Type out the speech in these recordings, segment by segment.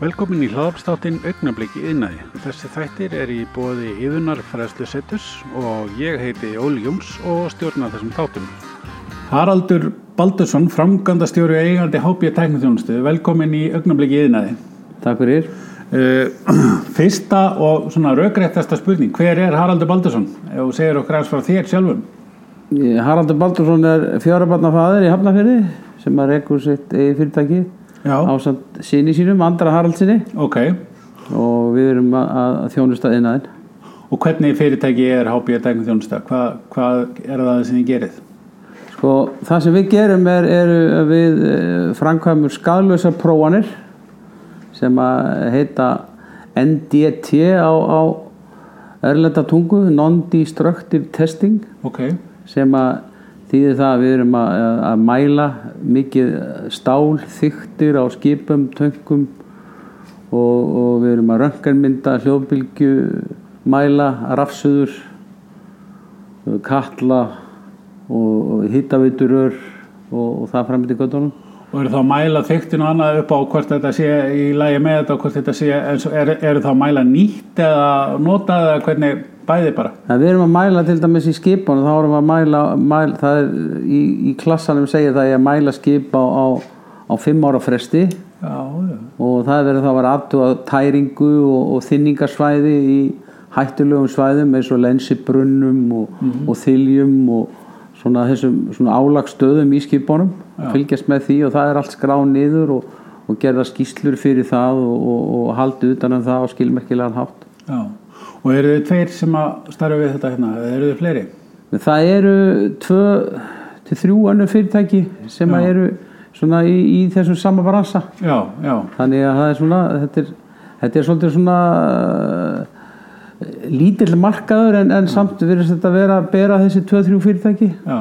Velkomin í hlaðarpstáttinn Augnabliki yðnaði. Þessi þættir er í bóði yðunar fræðslu setus og ég heiti Óli Jóns og stjórna þessum þáttum. Haraldur Baldursson, framgandastjóri eigandi HB Tæknithjónustu, velkomin í Augnabliki yðnaði. Takk fyrir. Uh, fyrsta og svona raugrættasta spurning, hver er Haraldur Baldursson? Ef þú segir okkur aðeins frá þér sjálfum. Haraldur Baldursson er fjórabarnafæður í Hafnafjörði sem að rekur sitt eigi fyrirtæki Já, ásand síni sínum, Andra Haraldsinni ok. og við erum að, að þjónusta innaðinn. Og hvernig fyrirtæki er HB Tæknithjónusta? Hva, hvað er það sem þið gerið? Sko, það sem við gerum er, er við eh, framkvæmur skadlösa prófanir sem að heita NDT á, á erlenda tungu, Non-Destructive Testing Ok, sem að þýðir það að við erum að, að mæla mikið stál, þyktir á skipum, töngum og, og við erum að rönganmynda, hljóðbylgju, mæla, rafsuður, kalla og, hittaveiturör og, og það framið til göttunum. og eru þá að mæla þyktin og annað upp á hvort þetta sé í lægi með þetta og hvort þetta sé, eru er það að mæla nýtt eða notað eða hvernig bæði bara? Það við erum að mæla til dæmis í skipunum, þá erum við að mæla, mæla það er í, í klassanum segir það að mæla skip á, á, á fimm ára fresti Já, já. og það verður þá að vera aðtúa tæringu og, og þynningarsvæði í hættulegum svæðum eins og lensibrunnum og, og þiljum og svona þessum svona álagstöðum í skipunum fylgjast með því og það er allt skráð niður og, og gerða skýslur fyrir það og, og, og haldi utan um það og skilmerkilegan hátt já. Og eru þið tveir sem að starfa við þetta hérna, eða eru þið fleiri? Það eru tvö til þrjú önnur fyrirtæki sem að eru svona í, í þessum sama bransa Já, já, þannig að það er svona þetta er, þetta er svolítið svona uh, lítill markaður en, en samt verður þetta vera að bera þessi 2-3 fyrirtæki já.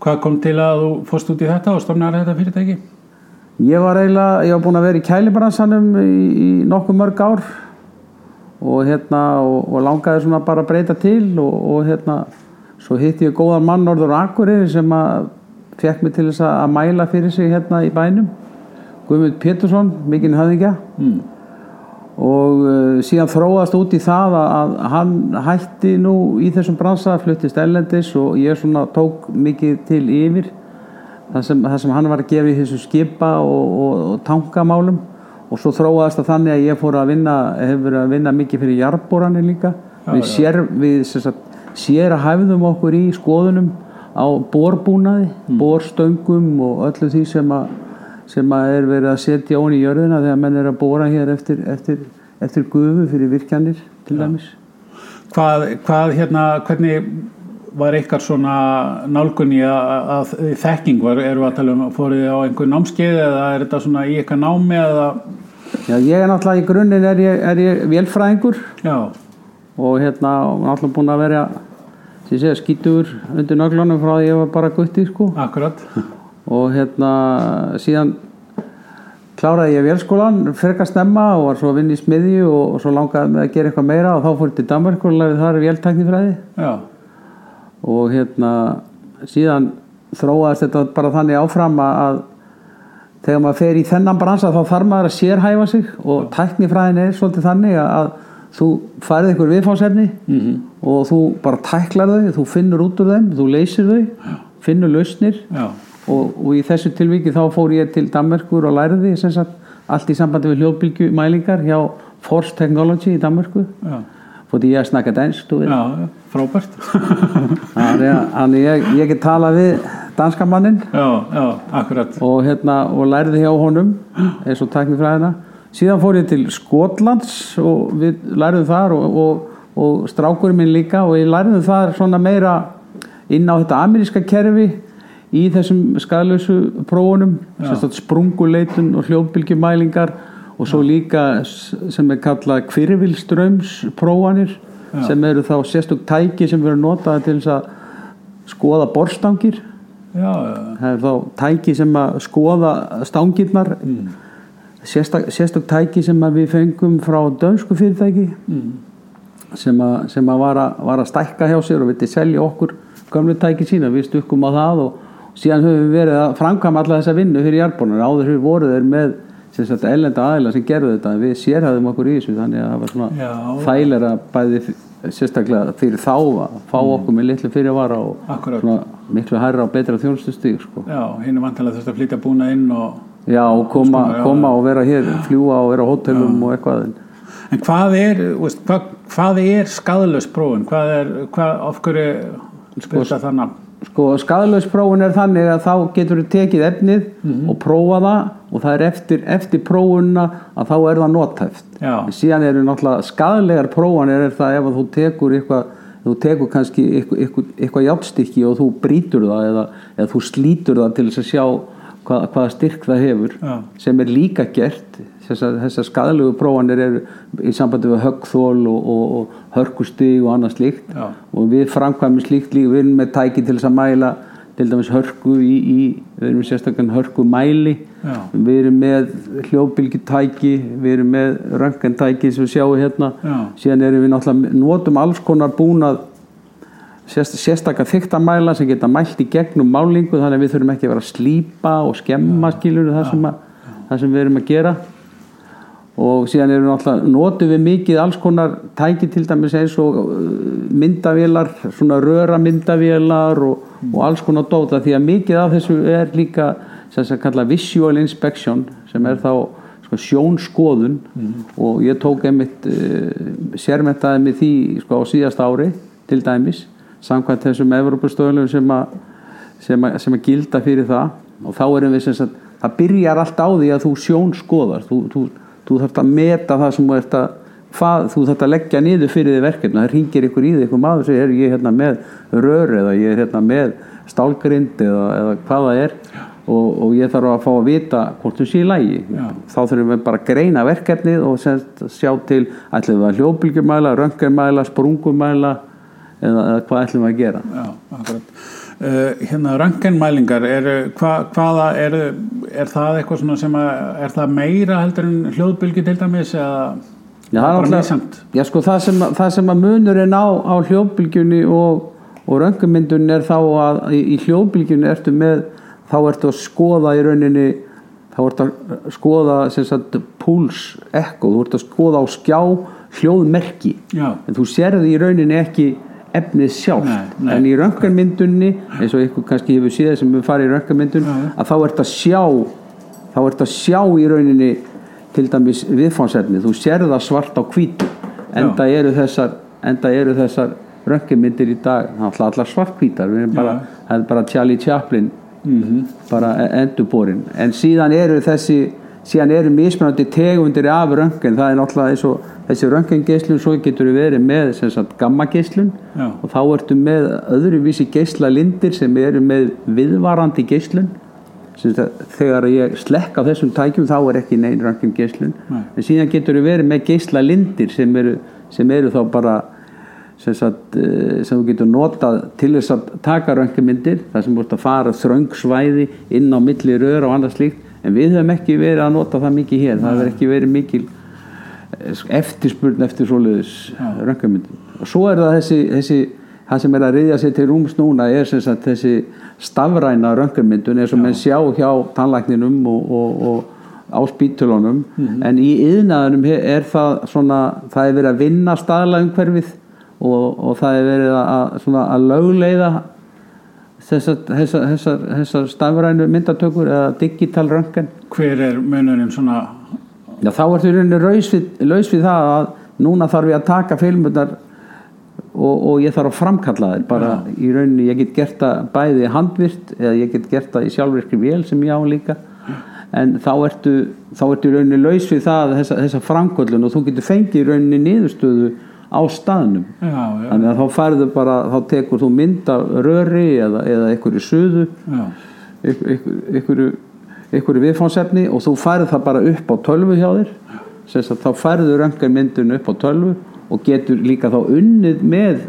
Hvað kom til að þú fórst út í þetta og stofnar þetta fyrirtæki? ég var eiginlega, ég var búin að vera í kælibransanum í, í nokkuð mörg ár og hérna og, og langaði svona bara að breyta til og, og hérna svo hitti ég góðan mann Norður Akureyri sem að fekk mig til þess að mæla fyrir sig hérna í bænum Guðmund Pétursson, mikinn höfðingja Mm. og uh, síðan þróast út í það að, að hann hætti nú í þessum bransa, fluttist ellendis og ég svona tók mikið til yfir það sem, það sem hann var að gera í þessu skipa og, og, og tankamálum og svo þróaðist það þannig að ég fór að vinna hefur verið að vinna mikið fyrir jarðbóranir líka. Já, við, sér, við sagt, sér að hæfðum okkur í skoðunum á borbúnaði, borstöngum og öllu því sem að sem að er verið að setja ón í jörðina þegar menn er að bóra hér eftir, eftir, eftir gufu fyrir virkjanir til dæmis. Hvað, hvað hérna, hvernig var ykkar svona nálgun í að, þekking? Var, eru að tala um, fóruð þið á einhver námskeið eða er þetta svona í eitthvað námi eða, Já, ég er náttúrulega í grunninn er ég, er ég vélfræðingur. Já, og hérna náttúrulega búin að vera segja skítugur undir nöglunum frá því ég var bara gutti sko. Akkurat, og hérna síðan kláraði ég vélskólan frekar snemma og var svo að vinna í smiðju og, og svo langaði með að gera eitthvað meira og þá fór ég til Danmark og lærði þar véltæknifræði. Já, og hérna síðan þróaðist þetta bara þannig áfram að að þegar maður fer í þennan bransa þá þarf maður að sérhæfa sig og tæknifræðin er svolítið þannig að, að þú færið ykkur viðfáðsefni mm og þú bara tæklar þau, þú finnur út úr þeim, þú leysir þau, finnur lausnir já, og, og í þessu tilviki þá fór ég til Danmörkur og læriði sagt allt í sambandi við hljóðbylgjumælingar hjá Force Technology í Danmörku. Já, fordi ég snakka dansk, þú veit já, já, frábært, þannig að- ég, ég get talað við já, akkurat, og, hérna, og lærði hjá honum eins og tæknifræðina. Síðan fór ég til Skotlands og við lærðum þar og, og, og strákurinn minn líka. Og ég lærðum þar svona meira inn á þetta ameríska kerfi í þessum skadlausu prófunum sprunguleitun og hljóðbylgjumælingar. Og svo líka sem er kallað kvirvilströmsprófanir sem eru þá sérstök tæki sem verður notaði til þess að skoða borstangir já, það er þá tæki sem að skoða stangirnar. Mm. sérstök, sérstök tæki sem við fengum frá dönsku fyrirtæki Mm. sem að, sem að var, að var að stækka hjá sér og vilti selja okkur gömlu tæki sína, við stukkum á það og síðan höfum við verið að framkvæma alla þessa vinnu fyrir jarðbónar áður fyrir voru þeir með sagt ellenda aðila sem gerðu þetta. Við sérhæðum okkur í þessu þannig að það var svona þægilega bæði sérstaklega fyrir þá að fá okkur með litlu fyrirvara og Mm. Miklu hærra og betra þjónustustík sko. Já, hinn er vantilega þurft að flytja búna inn og já og koma, já, koma og vera hér fljúa og vera á hótelum og eitthvað En hvað er, hvað, hvað er skadlaus prófun? Hvað er, hvað, of hverju spyrta þannig? Sko skadalausprófun er þannig að þá getur þú tekið efnið Mhm. og prófa það og það er eftir, eftir prófunna að þá er það notæft Já. síðan eru náttúrulega skadalegar prófanir er það ef þú tekur eitthvað þú tekur kannski eitthvað, eitthvað, eitthvað játstykki og þú brýtur það eða, eða þú slítur það til þess að sjá hvað, hvaða styrk það hefur Já. sem er líka gert þessar, þessar skadalegu prófanir eru í sambandi við höggþól og, og, og hörkustig og annað slíkt. Já. og við framkvæmum slíkt líka við erum með tæki til þess að mæla til dæmis hörku í, í við erum sérstakann hörku mæli Já. við erum með hljóðbylgjutæki við erum með röngentæki sem við sjáum hérna. Já. síðan erum við náttúrulega notum alls konar búnað sérst, sérstakar þyktamæla sem geta mælt í gegnum málingu þannig að við þurfum ekki að vera að slípa og skemma skilur það sem, að, það sem við erum að gera og síðan erum við náttúrulega notum við mikið alls konar tæki til dæmis eins og uh, myndavélar svona röra myndavélar og, og alls konar dóta því að mikið af þessu er líka sem sem kalla visual inspection sem er þá sko, sjónskoðun. Og ég tók einmitt uh, sérmentaði mig því sko, á síðasta ári til dæmis samkvæmt þessum Evropastöðlum sem sem sem að gilda fyrir það. Og þá erum við sem sagt það byrjar allt á því að þú sjónskoðar þú, þú, þú þarft að meta það sem þú ert að hvað, þú þarft að leggja niður fyrir því verkefni. Það ringir ykkur í því, ykkur maður segir "Heyrðu, ég er hérna með rör eða ég er hérna með stálgrind eða, eða hvað það er og, og ég þarf að fá að vita hvort þú sé í lægi Já. þá þurfum við bara að greina verkefnið og semst sjá til ætlum við að hljóðbylgjumæla, röngumæla, sprungumæla eða, eða hvað ætlum við að gera. Já, hérna röntgenmælingar, er, hva, hvaða er, er það eitthvað svona sem að, er það meira heldur en hljóðbylgi til dæmis eða Já, bara mísamt? Já, sko, það sem, að- það sem að munurinn á, á hljóðbylgjunni og, og röngumyndun er þá að í, í hljóðbylgjunni ertu með þá ertu að skoða í rauninni þá ertu að skoða sagt púls, ekko, þú ertu að skoða á skjá hljóðmerki Já, en þú sérði í rauninni ekki efnið sjálft. Nei, nei. en í röntgenmyndunni eins og ykkur kannski hefur séð sem við farið í röntgenmyndun Já, já. að þá ert að sjá þá ert að sjá í rauninni til dæmis viðfánsefni þú sérð það svart á hvítu. Enda eru þessar, enda eru þessar röntgenmyndir í dag allar svarthvítar. Við erum bara, það er bara Charlie Chaplin bara endurborin. En síðan eru þessi síðan eru mismunandi tegundir af röntgen. Það er náttúrulega eins og þessi röntgengeislun svo getur við verið með sem sagt gammageislun. Já. og þá ertu með öðruvísi geislalindir sem eru með viðvarandi sagt, þegar ég slekk á þessum tækjum þá er ekki neinn röntgengeislun. Nei. en síðan getur við verið með geislalindir sem eru, sem eru þá bara sem, sagt, eh, sem þú getur notað til þess að taka röntgenmyndir. Þar sem þú ert að fara þröngsvæði inn á milli rör og annað slíkt en við höfum ekki verið að nota það mikið hér. Það hefur ekki verið mikil eh, eftirspurn eftir svoleiðis röntgenmyndum. Og svo er það þessi, þessi það sem er að riðja sér til rúms núna er sem sagt þessi stafræna röntgenmyndun eins og menn sjá hjá tannlækninum og, og, og á spítulunum en í yðnaðunum er það svona, það er verið að vinna staðla umhverfið og, og það er verið að, svona, að lögleiða þessar, þessar, þessar, þessar stafrænu myndatökur eða digital röntgen. Hver er munurinn svona? Já, þá ertu í rauninni laus við, það að núna þarf ég að taka filmundar og, og ég þarf að framkalla þeir bara í rauninni, ég get gert það bæði handvirt eða ég get gert það í sjálfvirkri vél sem ég á líka. En þá ertu, þá ertu í rauninni laus við það þessa, þessa framkvöldun og þú getur fengið í rauninni niðurstöðu á staðnum. Já, já, þannig að þá færðu bara, þá tekur þú mynd af röri eða, eða einhverju suðu já, ykkur, ykkur viðfánsefni og þú færð það bara upp á tölvu hjá þér. Þá færðu röntgenmyndun upp á tölvu og getur líka þá unnið með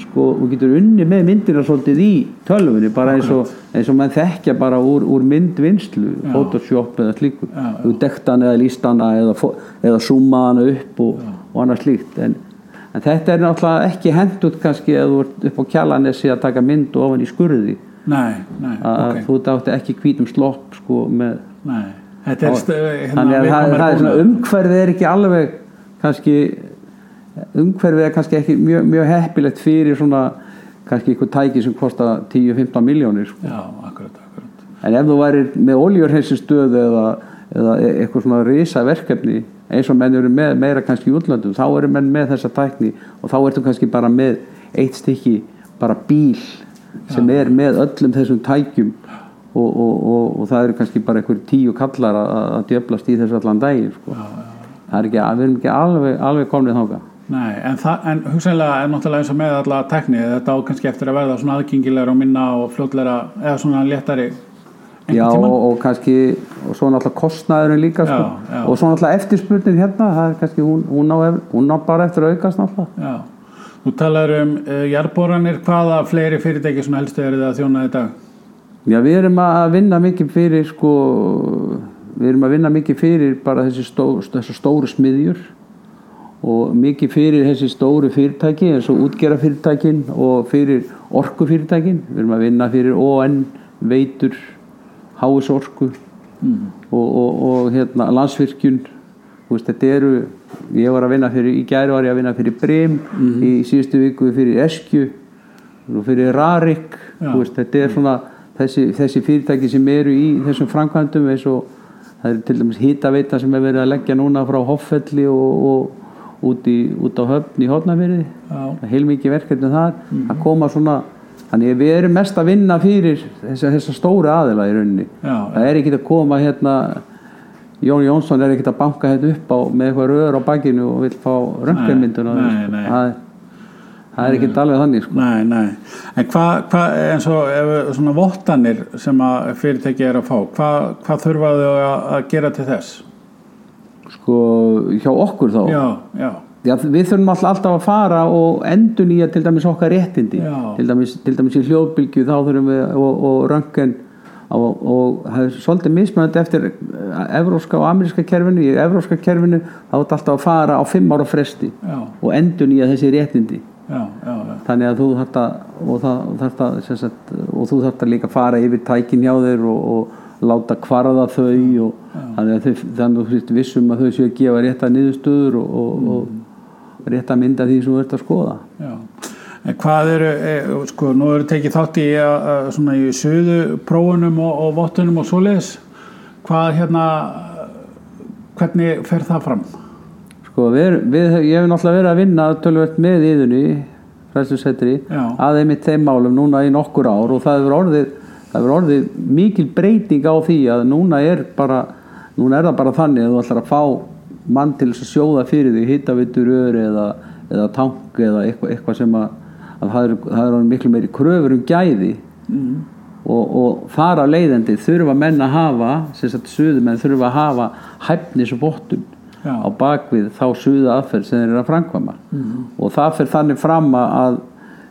sko, og getur unnið með myndina svolítið í tölvunni bara eins og, eins og mann þekkja bara úr, úr myndvinnslu Photoshop eða slíku. Já, já. þú dekt hana eða líst hana eða, eða zooma hana upp og, og annað slíkt. En, en þetta er náttúrulega ekki hendut kannski að þú ert upp á kjalanesi að taka mynd ofan í skurði nei, nei, að ok þú dátti ekki hvítum slopp sko með nei, Þetta er st- hérna, þannig að það, viðkvæmari það er svona búnaður. umhverfið er ekki alveg kannski umhverfið er kannski ekki mjög, mjög heppilegt fyrir svona kannski eitthvað tæki sem kosta 10-15 miljónir sko. Já, akkurat, akkurat. en ef þú værir með oljurheilsinstöð eða, eða e- eitthvað svona risa verkefni eins og menn eru með meira kannski í útlöndum þá eru menn með þessa tækni og þá ertu kannski bara með eitt stykki bara bíl sem er með öllum þessum tækjum og, og, og, og það eru kannski bara einhver tíu kallar að, djöflast í þessu allan daginn sko. það er ekki, við erum ekki alveg, alveg komnið þáka Nei, en, en hugsanlega er náttúrulega eins og með alla tekni, þetta á kannski eftir að verða svona aðgengilegra og minna og fljótlegra eða svona léttari Já, tímann. og, og kannski og svo náttúrulega kostnaðurinn líka sko. Já, já. og svo náttúrulega eftirspurnin hérna það er kannski, hún, hún, á, ef- hún á bara eftir aukast náttúrulega Já, þú talar um uh, jarðboranir, hvaða fleiri fyrirtæki svona helstu eru það að þjóna í dag? Já, við erum að vinna mikið fyrir sko, við erum að vinna mikið fyrir bara þessi stó, þessi stóru smiðjur og mikið fyrir þessi stóru fyrirtæki eins og útgera fyrirtækin og fyrir orku fyrirtækin við erum að vinna fyrir ON, Veitur HS Orku og, og, og hérna landsvirkjun Þú veist, þetta eru ég var að vinna fyrir, í gæri var ég að vinna fyrir Brim í síðustu viku fyrir Eskju og fyrir Rarik. Þú veist, þetta er svona þessi, þessi fyrirtæki sem eru í þessum framkvæmdum eins og það er til dæmis hitaveita sem er verið að leggja núna frá Hoffelli og, og út, í, út á höfn í Hortnafyrði Já, heilmikið verkefni þar. Að koma svona þannig við erum mest að vinna fyrir þessa, þessa stóru aðila í rauninni já, það er ekki að koma hérna Jón Jónsson er ekki að banka hérna upp á með eitthvað rör á bakinu og vil fá röntgenmyndun og Nei, nei. það það er ekki alveg þannig sko. nei, nei. En hvað, hva, eins og ef, svona vottanir sem að fyrirtæki er að fá, hvað hva þurfa þau að, að gera til þess? sko hjá okkur þá Já, já, Já, við þurfum alltaf að fara og endur nýja til dæmis okkar réttindi. Til dæmis, til dæmis í hljóðbylgju þá þurfum við og, og röngen og, og það er svolítið mismunandi eftir eh, evróska og ameríska kerfinu. Í evróska kerfinu þá er alltaf að fara á fimm ára fresti já, og endur nýja þessi réttindi. Já, já, já. þannig að þú þarft að og, og, að, þú þarft að líka fara yfir tækin hjá þér og, og láta kvarða þau og þannig að þau, þannig að veist vissum að þau séu að gefa rétta niðurstöður og, og rétta mynda því sem þú ert að skoða Já, en hvað eru, e, sko, nú eru tekið þátt í að, að, svona í söðu prófunum og, og vottunum og svoleiðis, hvað hérna, hvernig fer það fram? sko við, við, ég hef náttúrulega verið að vinna tölvöld með íðunni fræðslusettri Já. að einmitt þeim málum núna í nokkur ár og það hefur orðið það hefur orðið mikil breyting á því að núna er bara núna er það bara þannig að þú ætlar að fá mann til að sjóða fyrir því hittavitur ör eða, eða tank eða eitthvað, eitthvað sem að, að það er, það er miklu meiri kröfur um gæði. Og, og þar af leiðandi þurfa menn að hafa sem sagt suðumenn þurfa að hafa hæfnisvottun Já. á bakvið þá suða aðferð sem þeir eru að framkvæma. Og það fer þannig fram að-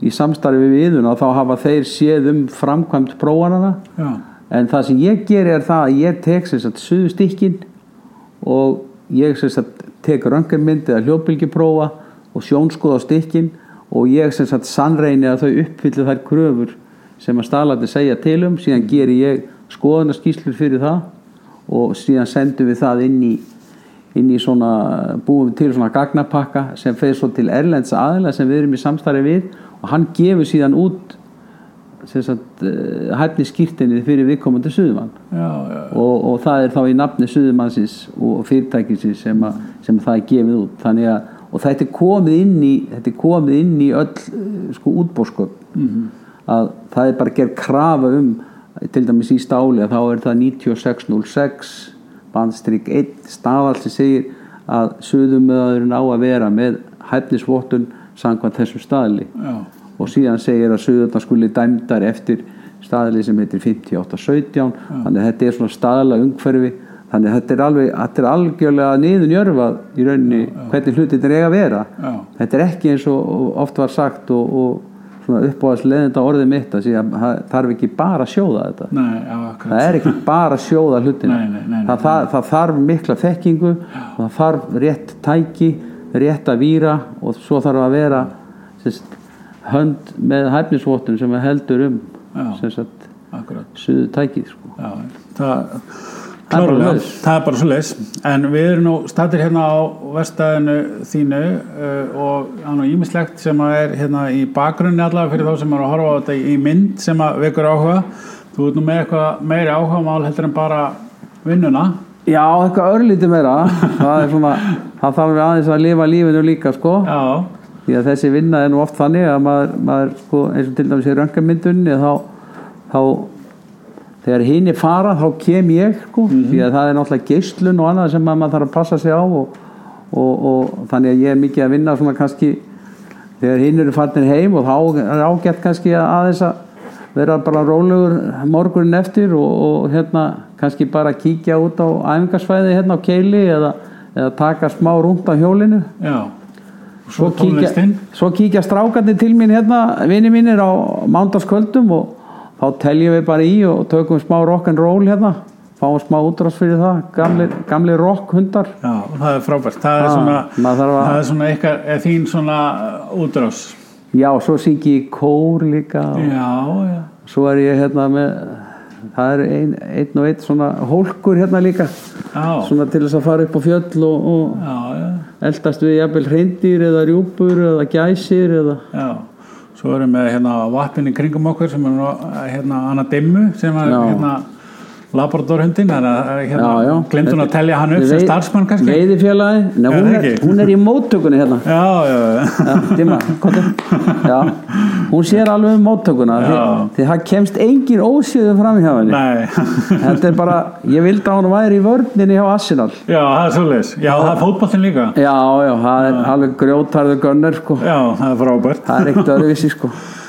í samstarfi við viðuna þá hafa þeir séð um framkvæmt prófanana Já, en það sem ég geri er það að ég tek sem sagt suðustykkin og ég sagt tek röngarmynd eða hljóðbylgjuprófa og sjónskoða stykkin og ég sagt sannreini að þau uppfyllu þær kröfur sem að staðlæti segja til um. Síðan geri ég skoðanaskýslur fyrir það og síðan sendum við það inn í inn í svona, búum við til svona gagnapakka sem fer svo til Erlends aðila sem við erum í samstarfi við og hann gefur síðan út sagt uh, hæfni skýrtinni fyrir viðkomandi suðumann og, og það er þá í nafni suðumannsins og fyrirtækisins sem, að, sem það er gefið út. Að og þetta er komið inn í þetta er komið inn í öll uh, sko útbórsköp að það er bara gerð krafa um til dæmis í stáli að þá er það 9606 bandstrykk 1 stafall sem segir að suðumöðurinn á að vera með hæfnisvottun samkvæmt þessum staðli. Já, og síðan segir að suðurnar skuli dæmdar eftir staðli sem heitir 5817 þannig að þetta er svona staðla umhverfi. Þannig að þetta er, alveg, þetta er algjörlega niðunjörfað í rauninni hvernig hlutir er eiga að vera. Þetta er ekki eins og oft var sagt og, og svona uppáðast leðenda orðið mitt að það þarf ekki bara að sjóða þetta. Nei, það er ekki bara að sjóða nei, það, það, það þarf mikla þekkingu það þarf rétt tæki rétt að víra og svo þarf að vera sérst, hönd með hæfnisvottun sem heldur um suðu tækið sko. já, það, er Klárlega, það er bara svo leis en við erum nú statir hérna á vestæðinu þínu uh, og er ímislegt sem er hérna í bakgrunni allavega fyrir þá sem eru að horfa á þetta í mynd sem vekur áhuga. Þú ert nú með eitthvað meiri áhuga mál heldur en bara vinnuna. Já, eitthvað örlítið meira. Það er svona, það þarf aðeins að lifa lífinu líka sko. Já, því að þessi vinna er nú oft þannig að maður, maður sko, eins og til dæmis í röngamyndunni þá, þá þegar hinn er fara þá kem ég sko, því að það er náttúrulega geislun og annað sem maður þarf að passa sig á og, og, og þannig að ég er mikið að vinna svona kannski þegar hinn eru farnir heim og þá er ágætt kannski að aðeins að vera bara rólegur morgunin eftir og, og hérna kannski bara kíkja út á æfingarsvæði hérna á keili eða, eða taka smá rúnt á hjólinu. Já svo kíkja, svo kíkja strákarnir til mín hérna, vini mínir á mándaskvöldum og þá teljum við bara í og tökum smá rock'n'roll hérna. Fáum smá útrás fyrir það. Gamli, gamli rock hundar Já, það er frábært. Það er Ah, svona, að- það er svona eitthvað, er þín svona uh, útrás. Já, svo syngi ég kór líka Já, já. svo er ég hérna með það er ein, einn og einn svona hólkur hérna líka. Já, svona til þess að fara upp á fjöll og, og já eldast við jafnvel hreindýr eða rjúpur eða gæsir eða Já, svo erum við hérna vappin í kringum okkur sem er hérna Anna Dimmu sem er Já. hérna Að hérna, já. glemdun að telja hann upp sem starfsmann kannski? veiðifélagi, hún, hún er í móttökunni hérna. Já, já, Já, hún sér alveg um móttökuna því, það kemst engin ósjöðu fram hjá henni. Þetta er bara, ég vildi að hún væri í vörninni hjá Arsenal. Já, það er svoleiðis, já, það er fótboltin líka. Já, já, það er alveg grjótarður gönner sko. Já, það er frábært. Það er ekkert öðruvísi sko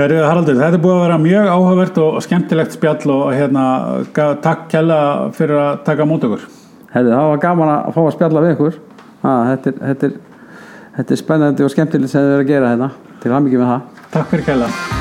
Herru Haraldur, þetta er búið að vera mjög áhugavert og skemmtilegt spjall og hérna, takk kjalla fyrir að taka mót okkur. Herðu, það var gaman að fá að spjalla við ykkur. Ha, þetta, þetta, þetta er spennandi og skemmtilegt sem þið verið að gera hérna. Til hamingi með það. Takk fyrir kjalla